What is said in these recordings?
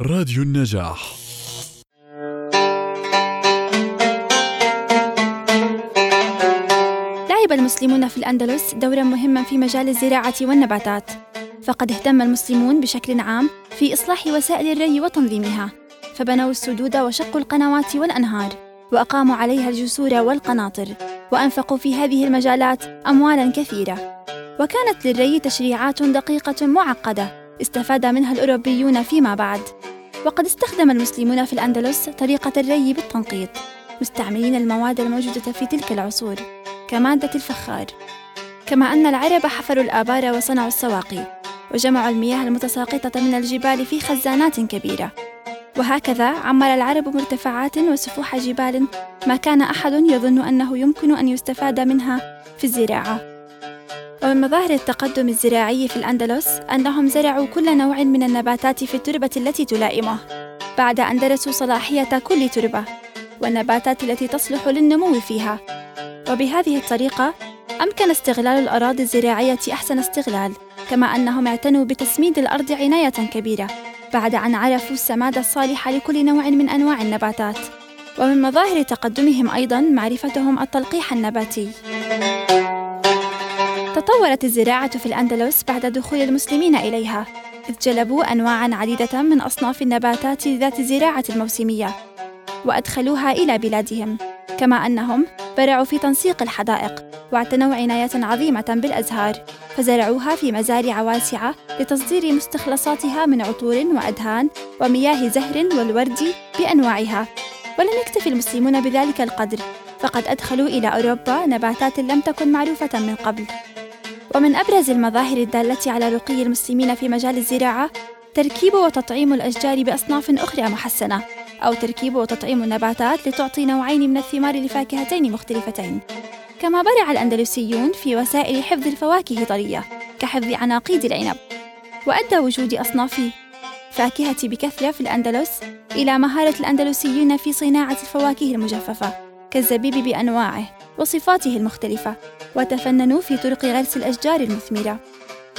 راديو النجاح. لعب المسلمون في الأندلس دورا مهما في مجال الزراعة والنباتات. فقد اهتم المسلمون بشكل عام في إصلاح وسائل الري وتنظيمها. فبنوا السدود وشقوا القنوات والأنهار وأقاموا عليها الجسور والقناطر وأنفقوا في هذه المجالات أموالا كثيرة. وكانت للري تشريعات دقيقة معقدة استفاد منها الأوروبيون فيما بعد. وقد استخدم المسلمون في الأندلس طريقة الري بالتنقيط مستعملين المواد الموجودة في تلك العصور كمادة الفخار. كما أن العرب حفروا الآبار وصنعوا السواقي وجمعوا المياه المتساقطة من الجبال في خزانات كبيرة. وهكذا عمر العرب مرتفعات وسفوح جبال ما كان أحد يظن أنه يمكن أن يستفاد منها في الزراعة. ومن مظاهر التقدم الزراعي في الأندلس أنهم زرعوا كل نوع من النباتات في التربة التي تلائمه بعد أن درسوا صلاحية كل تربة والنباتات التي تصلح للنمو فيها. وبهذه الطريقة أمكن استغلال الأراضي الزراعية أحسن استغلال كما أنهم اعتنوا بتسميد الأرض عناية كبيرة بعد أن عرفوا السماد الصالح لكل نوع من أنواع النباتات. ومن مظاهر تقدمهم أيضا معرفتهم التلقيح النباتي. تطورت الزراعة في الأندلس بعد دخول المسلمين إليها إذ جلبوا أنواعا عديدة من أصناف النباتات ذات الزراعة الموسمية وأدخلوها إلى بلادهم كما أنهم برعوا في تنسيق الحدائق واعتنوا عناية عظيمة بالأزهار فزرعوها في مزارع واسعة لتصدير مستخلصاتها من عطور وأدهان ومياه زهر والورد بأنواعها. ولم يكتف المسلمون بذلك القدر فقد أدخلوا إلى أوروبا نباتات لم تكن معروفة من قبل. ومن أبرز المظاهر الدالة على رقي المسلمين في مجال الزراعة تركيب وتطعيم الأشجار بأصناف أخرى محسنة أو تركيب وتطعيم النباتات لتعطي نوعين من الثمار لفاكهتين مختلفتين. كما برع الأندلسيون في وسائل حفظ الفواكه طرية كحفظ عناقيد العنب وأدى وجود أصناف فاكهة بكثرة في الأندلس إلى مهارة الأندلسيين في صناعة الفواكه المجففة كالزبيب بأنواعه. وصفاته المختلفة وتفننوا في طرق غرس الأشجار المثمرة.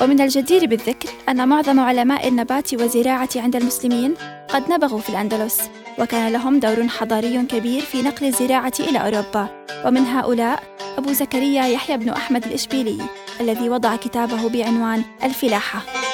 ومن الجدير بالذكر أن معظم علماء النبات والزراعة عند المسلمين قد نبغوا في الأندلس وكان لهم دور حضاري كبير في نقل الزراعة إلى أوروبا. ومن هؤلاء أبو زكريا يحيى بن أحمد الإشبيلي الذي وضع كتابه بعنوان الفلاحة.